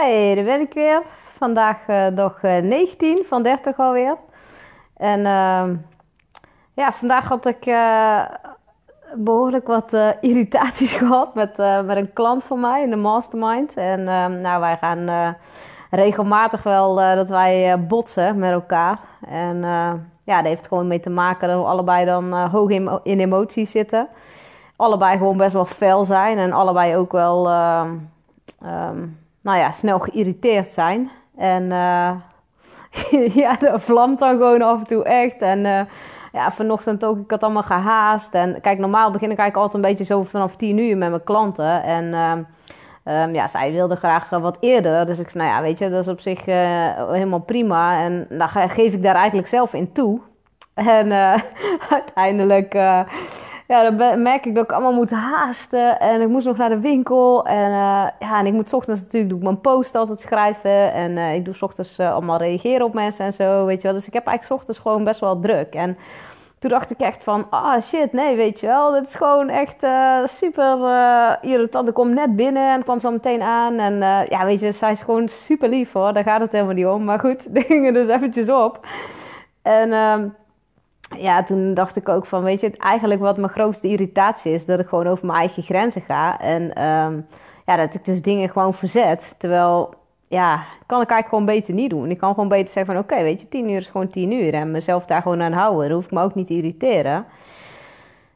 Hey, daar ben ik weer. Vandaag uh, uh, 19 van 30 alweer. En uh, ja, vandaag had ik uh, behoorlijk wat eh, irritaties gehad met, met een klant van mij in de mastermind. En nou, wij gaan regelmatig wel dat wij botsen met elkaar. En ja, dat heeft gewoon mee te maken dat we allebei dan hoog in, in emoties zitten. Allebei gewoon best wel fel zijn en allebei ook wel... Um, nou ja, snel geïrriteerd zijn. En uh, ja, dat vlamt dan gewoon af en toe echt. En uh, ja, vanochtend ook, ik had allemaal gehaast. En kijk, normaal begin ik eigenlijk altijd een beetje zo vanaf 10 uur met mijn klanten. En uh, um, ja, zij wilde graag wat eerder. Dus ik zei, nou ja, weet je, dat is op zich helemaal prima. En dan geef ik daar eigenlijk zelf in toe. En uiteindelijk ja, dan merk ik dat ik allemaal moet haasten. En ik moest nog naar de winkel. En, uh, ja, en ik moet ochtends natuurlijk doe ik mijn post altijd schrijven. En uh, ik doe ochtends uh, allemaal reageren op mensen en zo, weet je wel. Dus ik heb eigenlijk ochtends gewoon best wel druk. En toen dacht ik echt van, ah oh shit, nee, weet je wel. Dit is gewoon echt super irritant. Ik kom net binnen en kwam zo meteen aan. En ja, weet je, zij is gewoon super lief hoor. Daar gaat het helemaal niet om. Maar goed, de gingen dus eventjes op. En ehm, ja, toen dacht ik ook van, weet je, eigenlijk wat mijn grootste irritatie is, dat ik gewoon over mijn eigen grenzen ga. En um, ja, dat ik dus dingen gewoon verzet. Terwijl, ja, kan ik eigenlijk gewoon beter niet doen. Ik kan gewoon beter zeggen van, oké, weet je, tien uur is gewoon tien uur. En mezelf daar gewoon aan houden. Dan hoef ik me ook niet te irriteren.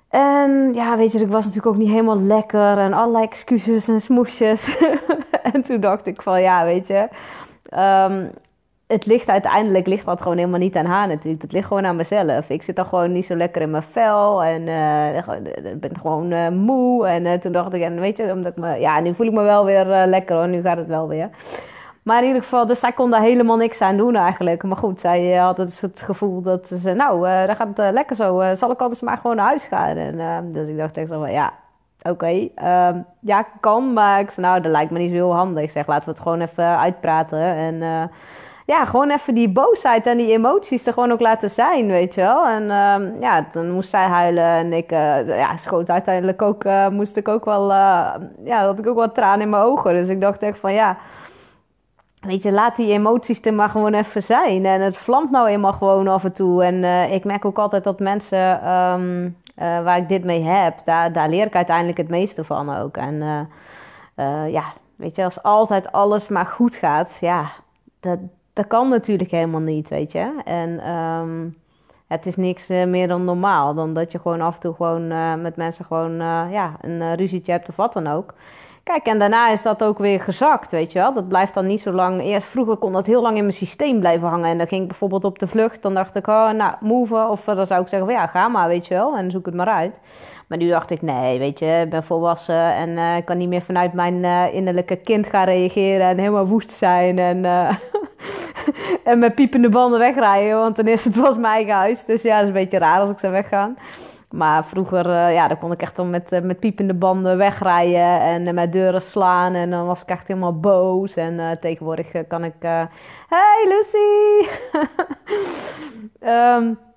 En ja, weet je, ik was natuurlijk ook niet helemaal lekker. En allerlei excuses en smoesjes. en toen dacht ik van, ja, weet je... Um, het ligt uiteindelijk ligt dat gewoon helemaal niet aan haar natuurlijk. Het ligt gewoon aan mezelf. Ik zit dan gewoon niet zo lekker in mijn vel en uh, ik ben gewoon uh, moe. En uh, toen dacht ik, en weet je, omdat ik me, ja, nu voel ik me wel weer lekker hoor. Nu gaat het wel weer. Maar in ieder geval, dus zij kon daar helemaal niks aan doen eigenlijk. Maar goed, zij had het gevoel dat ze, nou, daar gaat het lekker zo. zal ik anders maar gewoon naar huis gaan? En, dus ik dacht echt zo van, ja, oké, okay, ehm, ja, kan. Maar ik zei, nou, dat lijkt me niet zo heel handig. Ik zeg, laten we het gewoon even uitpraten. En ja, gewoon even die boosheid en die emoties er gewoon ook laten zijn, weet je wel. En uh, ja, dan moest zij huilen en ik uh, ja, schoot uiteindelijk ook, uh, moest ik ook wel, uh, ja, had ik ook wat tranen in mijn ogen. Dus ik dacht echt van ja, weet je, laat die emoties er maar gewoon even zijn. En het vlamt nou eenmaal gewoon af en toe. En ik merk ook altijd dat mensen um, waar ik dit mee heb, daar, daar leer ik uiteindelijk het meeste van ook. En ja, weet je, als altijd alles maar goed gaat, ja, dat dat kan natuurlijk helemaal niet, weet je. En um, het is niks uh, meer dan normaal. Dan dat je gewoon af en toe gewoon uh, met mensen gewoon uh, ja, een ruzietje hebt of wat dan ook. Kijk, en daarna is dat ook weer gezakt, weet je wel. Dat blijft dan niet zo lang. Eerst vroeger kon dat heel lang in mijn systeem blijven hangen. En dan ging ik bijvoorbeeld op de vlucht. Dan dacht ik, oh, nou, move. Of dan zou ik zeggen, ja, ga maar, weet je wel. En zoek het maar uit. Maar nu dacht ik, nee, weet je, ik ben volwassen. En ik kan niet meer vanuit mijn innerlijke kind gaan reageren. En helemaal woest zijn. En, en met piepende banden wegrijden. Want ten eerste, het was mijn eigen huis. Dus ja, dat is een beetje raar als ik zou weggaan. Maar vroeger, uh, ja, dan kon ik echt dan met, uh, met piepende banden wegrijden en uh, met deuren slaan. En dan was ik echt helemaal boos. En tegenwoordig kan ik... hey Lucy! um,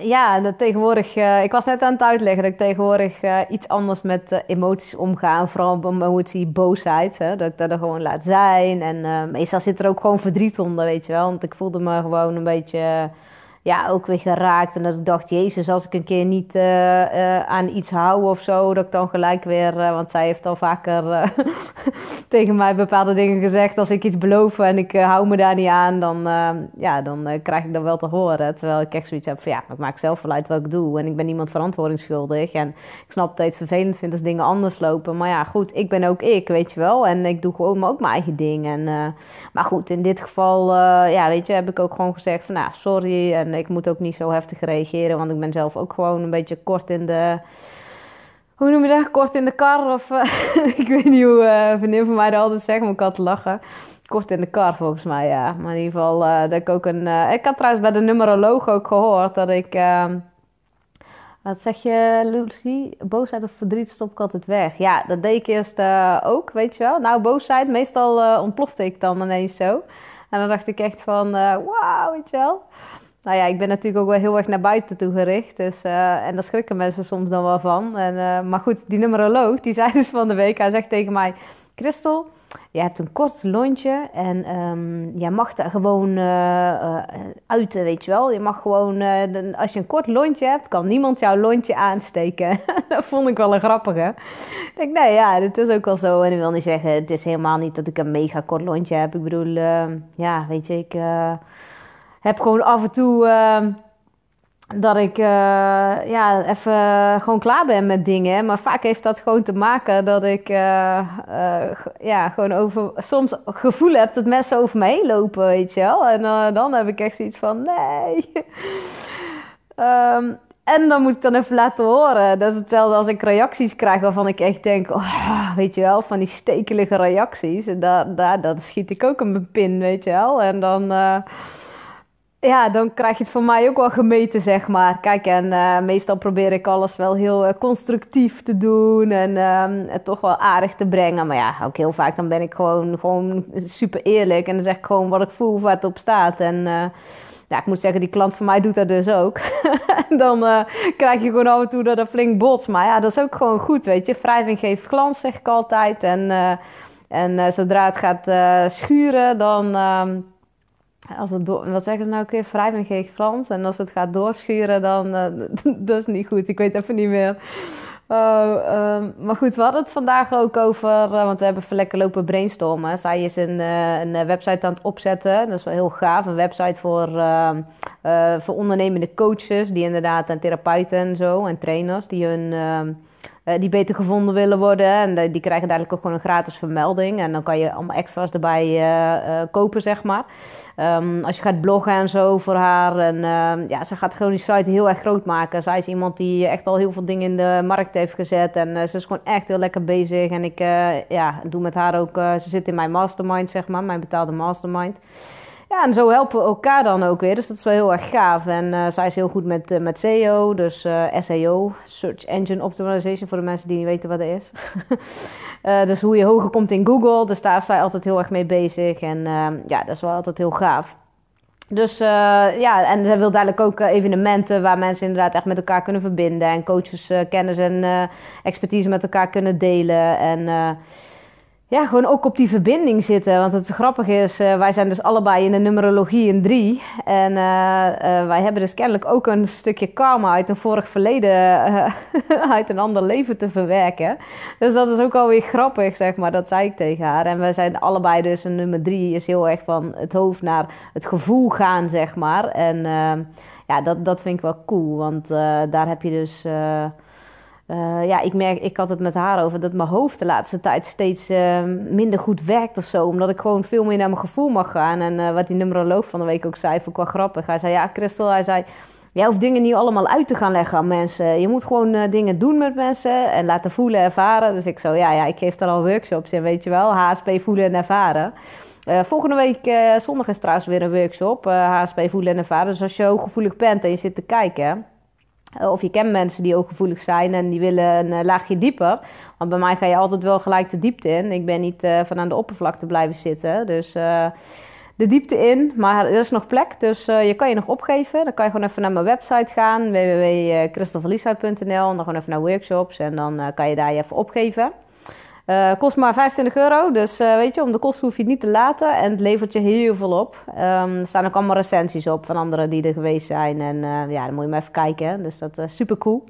ja, dat tegenwoordig... ik was net aan het uitleggen dat ik tegenwoordig iets anders met emoties omga. Vooral emotie boosheid. Hè, dat ik dat er gewoon laat zijn. En meestal zit er ook gewoon verdriet onder, weet je wel. Want ik voelde me gewoon een beetje ja, ook weer geraakt. En dat ik dacht, Jezus, als ik een keer niet uh, uh, aan iets hou of zo, dat ik dan gelijk weer, uh, want zij heeft al vaker tegen mij bepaalde dingen gezegd. Als ik iets beloof en ik hou me daar niet aan, dan, ja, dan krijg ik dat wel te horen. Terwijl ik echt zoiets heb van, ja, ik maak zelf wel uit wat ik doe. En ik ben niemand verantwoordingsschuldig. En ik snap dat je het vervelend vindt als dingen anders lopen. Maar ja, goed, ik ben ook ik, weet je wel. En ik doe gewoon ook mijn eigen ding. En, maar goed, in dit geval, ja, weet je, heb ik ook gewoon gezegd van, nou, sorry. Ik moet ook niet zo heftig reageren, want ik ben zelf ook gewoon een beetje kort in de. Hoe noem je dat? Kort in de kar? Of uh, ik weet niet hoe uh, vriendin van mij dat altijd zegt, maar ik had lachen. Kort in de kar volgens mij, ja. Maar in ieder geval, uh, dat ik ook een. ik had trouwens bij de numeroloog ook gehoord dat ik. Ehm, wat zeg je, Lucy? Boosheid of verdriet stop ik altijd weg. Ja, dat deed ik eerst ook, weet je wel. Nou, boosheid, meestal ontplofte ik dan ineens zo. En dan dacht ik echt van, wauw, weet je wel nou ja, ik ben natuurlijk ook wel heel erg naar buiten toe gericht. Dus, uh, en daar schrikken mensen soms dan wel van. En, uh, maar goed, die numeroloog, die zei dus van de week, hij zegt tegen mij... Christel, je hebt een kort lontje en um, je mag er gewoon uh, uiten, weet je wel. Je mag gewoon, als je een kort lontje hebt, kan niemand jouw lontje aansteken. dat vond ik wel een grappige. Ik denk, nee, ja, dat is ook wel zo. En ik wil niet zeggen, het is helemaal niet dat ik een mega kort lontje heb. Ik bedoel, ja, weet je, ik heb gewoon af en toe ehm, dat ik uh, ja, even gewoon klaar ben met dingen. Maar vaak heeft dat gewoon te maken dat ik uh, uh, ja, gewoon over, soms gevoel heb dat mensen over me heen lopen, weet je wel. En dan heb ik echt zoiets van, nee. um, en dan moet ik dan even laten horen. Dat is hetzelfde als ik reacties krijg waarvan ik echt denk, oh, weet je wel, van die stekelige reacties. En daar, daar, schiet ik ook mijn pin, weet je wel. En dan ja, dan krijg je het van mij ook wel gemeten, zeg maar. Kijk, en uh, meestal probeer ik alles wel heel uh, constructief te doen en uh, het toch wel aardig te brengen. Maar ja, ook heel vaak dan ben ik gewoon, gewoon super eerlijk en dan zeg ik gewoon wat ik voel, wat op staat. En uh, ja, ik moet zeggen, die klant van mij doet dat dus ook. dan krijg je gewoon af en toe dat er flink bots. Maar ja, dat is ook gewoon goed, weet je. Wrijving geeft glans, zeg ik altijd. En, en zodra het gaat schuren, dan ehm, als het door, wat zeggen ze nou een keer? Wrijving geeft Frans. En als het gaat doorschuren, dan uh, dat is niet goed. Ik weet even niet meer. Uh, maar goed, we hadden het vandaag ook over, uh, want we hebben lekker lopen brainstormen. Zij is een, uh, een website aan het opzetten. Dat is wel heel gaaf. Een website voor, ehm, voor ondernemende coaches, die inderdaad en therapeuten en zo, en trainers, die hun ehm, die beter gevonden willen worden. En die krijgen dadelijk ook gewoon een gratis vermelding. En dan kan je allemaal extra's erbij uh, kopen, zeg maar. Um, als je gaat bloggen en zo voor haar. En uh, ja, ze gaat gewoon die site heel erg groot maken. Zij is iemand die echt al heel veel dingen in de markt heeft gezet. En ze is gewoon echt heel lekker bezig. En ik ja, doe met haar ook... ze zit in mijn mastermind, zeg maar. Mijn betaalde mastermind. Ja, en zo helpen we elkaar dan ook weer. Dus dat is wel heel erg gaaf. En uh, zij is heel goed met, uh, met SEO, dus uh, SEO, Search Engine Optimization, voor de mensen die niet weten wat dat is. dus hoe je hoger komt in Google, dus daar is zij altijd heel erg mee bezig. En ja, dat is wel altijd heel gaaf. Dus ja, en zij wil dadelijk ook evenementen waar mensen inderdaad echt met elkaar kunnen verbinden. En coaches kennis en expertise met elkaar kunnen delen. En ja, gewoon ook op die verbinding zitten. Want het grappige is, uh, wij zijn dus allebei in de numerologie in drie. En uh, uh, wij hebben dus kennelijk ook een stukje karma uit een vorig verleden, uit een ander leven te verwerken. Dus dat is ook alweer grappig, zeg maar. Dat zei ik tegen haar. En wij zijn allebei dus, een nummer drie is heel erg van het hoofd naar het gevoel gaan, zeg maar. En ja, dat, dat vind ik wel cool, want daar heb je dus... Uh, ja, ik merk, ik had het met haar over dat mijn hoofd de laatste tijd steeds uh, minder goed werkt of zo. Omdat ik gewoon veel meer naar mijn gevoel mag gaan. En uh, wat die numeroloog van de week ook zei, vond ik wel grappig. Hij zei, ja Christel, hij zei, jij hoeft dingen niet allemaal uit te gaan leggen aan mensen. Je moet gewoon dingen doen met mensen en laten voelen, ervaren. Dus ik zo, ja, ja, ik geef daar al workshops in, weet je wel. HSP voelen en ervaren. volgende week zondag is trouwens weer een workshop, HSP voelen en ervaren. Dus als je hooggevoelig bent en je zit te kijken eh, of je kent mensen die ook gevoelig zijn en die willen een eh, laagje dieper. Want bij mij ga je altijd wel gelijk de diepte in. Ik ben niet uh, van aan de oppervlakte blijven zitten. Dus de diepte in. Maar er is nog plek, dus je kan je nog opgeven. Dan kan je gewoon even naar mijn website gaan. www.christelverlieshout.nl En dan gewoon even naar workshops. En dan kan je daar je even opgeven. Uh, kost maar 25 euro, dus uh, weet je, om de kosten hoef je het niet te laten. En het levert je heel veel op. Um, er staan ook allemaal recensies op van anderen die er geweest zijn. En uh, ja, dan moet je maar even kijken. Dus dat is super cool.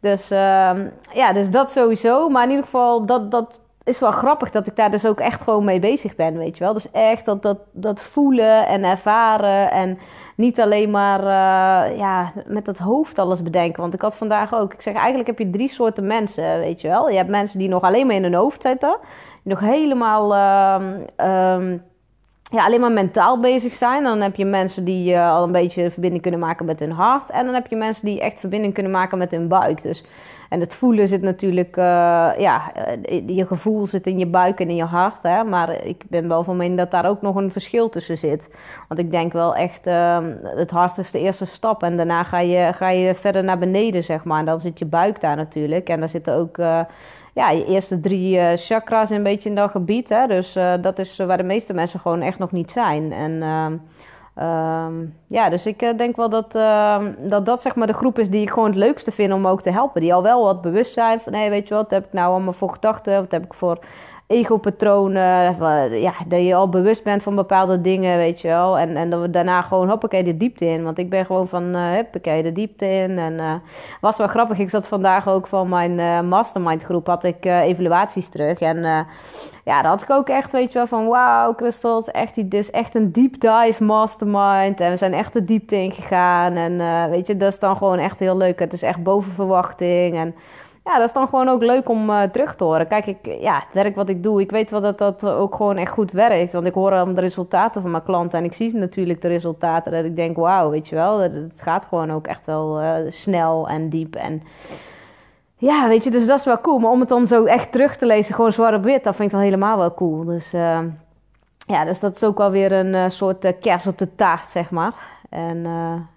Dus ehm, ja, dus dat sowieso. Maar in ieder geval, dat, dat is wel grappig dat ik daar dus ook echt gewoon mee bezig ben, weet je wel. Dus echt dat, dat, dat voelen en ervaren en niet alleen maar uh, ja, met het hoofd alles bedenken. Want ik had vandaag ook, ik zeg eigenlijk heb je drie soorten mensen, weet je wel. Je hebt mensen die nog alleen maar in hun hoofd zitten, die nog helemaal... Uh, um, ja, alleen maar mentaal bezig zijn. Dan heb je mensen die uh, al een beetje verbinding kunnen maken met hun hart. En dan heb je mensen die echt verbinding kunnen maken met hun buik. Dus, en het voelen zit natuurlijk, uh, ja, uh, je gevoel zit in je buik en in je hart. Hè? Maar ik ben wel van mening dat daar ook nog een verschil tussen zit. Want ik denk wel echt, ehm, het hart is de eerste stap. En daarna ga je, ga je verder naar beneden, zeg maar. En dan zit je buik daar natuurlijk. En daar zitten ook ja, je eerste drie chakras een beetje in dat gebied. Hè? Dus dat is waar de meeste mensen gewoon echt nog niet zijn. En uh, ja, dus ik eh, denk wel dat, ehm, dat dat zeg maar de groep is die ik gewoon het leukste vind om ook te helpen. Die al wel wat bewust zijn van, hé, weet je wat heb ik nou allemaal voor gedachten? Wat heb ik voor ego-patronen. Ja, dat je al bewust bent van bepaalde dingen, weet je wel. En, en dat we daarna gewoon, hoppakee, de diepte in. Want ik ben gewoon van, uh, hoppakee, de diepte in. En uh, was wel grappig, ik zat vandaag ook van mijn uh, mastermind groep, had ik evaluaties terug. En ja, dat had ik ook echt, weet je wel, van wauw, Christel, echt, is echt een deep dive mastermind. En we zijn echt de diepte ingegaan. En weet je, dat is dan gewoon echt heel leuk. Het is echt boven verwachting. En ja, dat is dan gewoon ook leuk om uh, terug te horen. Kijk, ik, ja, het werk wat ik doe, ik weet wel dat dat ook gewoon echt goed werkt. Want ik hoor dan de resultaten van mijn klanten en ik zie natuurlijk de resultaten. Dat ik denk, wauw, weet je wel, het gaat gewoon ook echt wel uh, snel en diep. En ja, weet je, dus dat is wel cool. Maar om het dan zo echt terug te lezen, gewoon zwart op wit, dat vind ik wel helemaal wel cool. Dus uh, ja, dus dat is ook wel weer een soort kers op de taart, zeg maar. En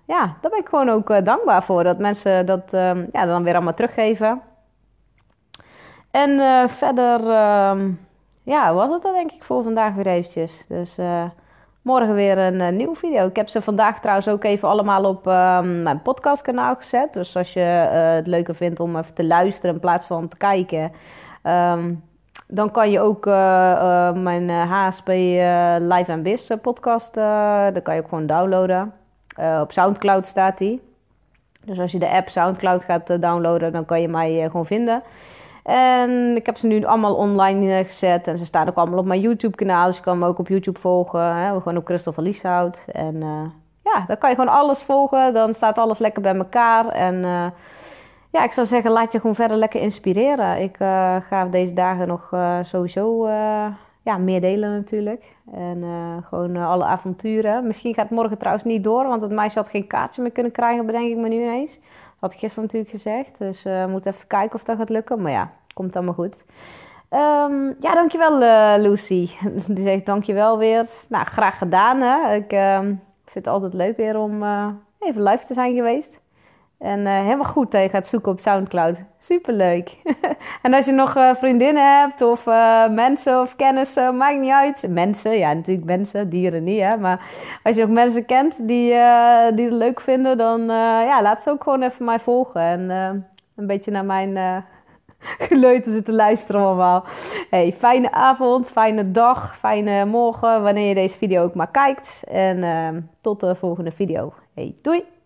ja, daar ben ik gewoon ook dankbaar voor. Dat mensen dat ja, dan weer allemaal teruggeven. En uh, verder, uh, ja, was het dan denk ik voor vandaag weer eventjes. Dus uh, morgen weer een uh, nieuwe video. Ik heb ze vandaag trouwens ook even allemaal op ehm, mijn podcastkanaal gezet. Dus als je het leuker vindt om even te luisteren in plaats van te kijken... Um, dan kan je ook mijn HSP Live and Biz podcast, dan kan je ook gewoon downloaden. op Soundcloud staat die. Dus als je de app Soundcloud gaat downloaden, dan kan je mij gewoon vinden. En ik heb ze nu allemaal online gezet. En ze staan ook allemaal op mijn YouTube-kanaal. Dus je kan me ook op YouTube volgen. Hè? Gewoon op Christel van Lieshout. En uh, ja, dan kan je gewoon alles volgen. Dan staat alles lekker bij elkaar. En uh, ja, ik zou zeggen, laat je gewoon verder lekker inspireren. Ik uh, ga deze dagen nog sowieso ja, meer delen natuurlijk. En gewoon alle avonturen. Misschien gaat het morgen trouwens niet door. Want het meisje had geen kaartje meer kunnen krijgen, bedenk ik me nu ineens. Had ik gisteren natuurlijk gezegd. Dus we uh, moeten even kijken of dat gaat lukken. Maar ja, komt allemaal goed. Um, ja, dankjewel uh, Lucy. Die zegt dankjewel weer. Nou, graag gedaan hè. Ik uh, vind het altijd leuk weer om uh, even live te zijn geweest. En uh, helemaal goed dat je gaat zoeken op Soundcloud. Superleuk. en als je nog uh, vriendinnen hebt of uh, mensen of kennissen, maakt niet uit. Mensen, ja natuurlijk mensen, dieren niet hè. Maar als je nog mensen kent die, die het leuk vinden, dan ja, laat ze ook gewoon even mij volgen. En een beetje naar mijn geleuten zitten luisteren allemaal. Hey, fijne avond, fijne dag, fijne morgen, wanneer je deze video ook maar kijkt. En tot de volgende video. Hey, doei!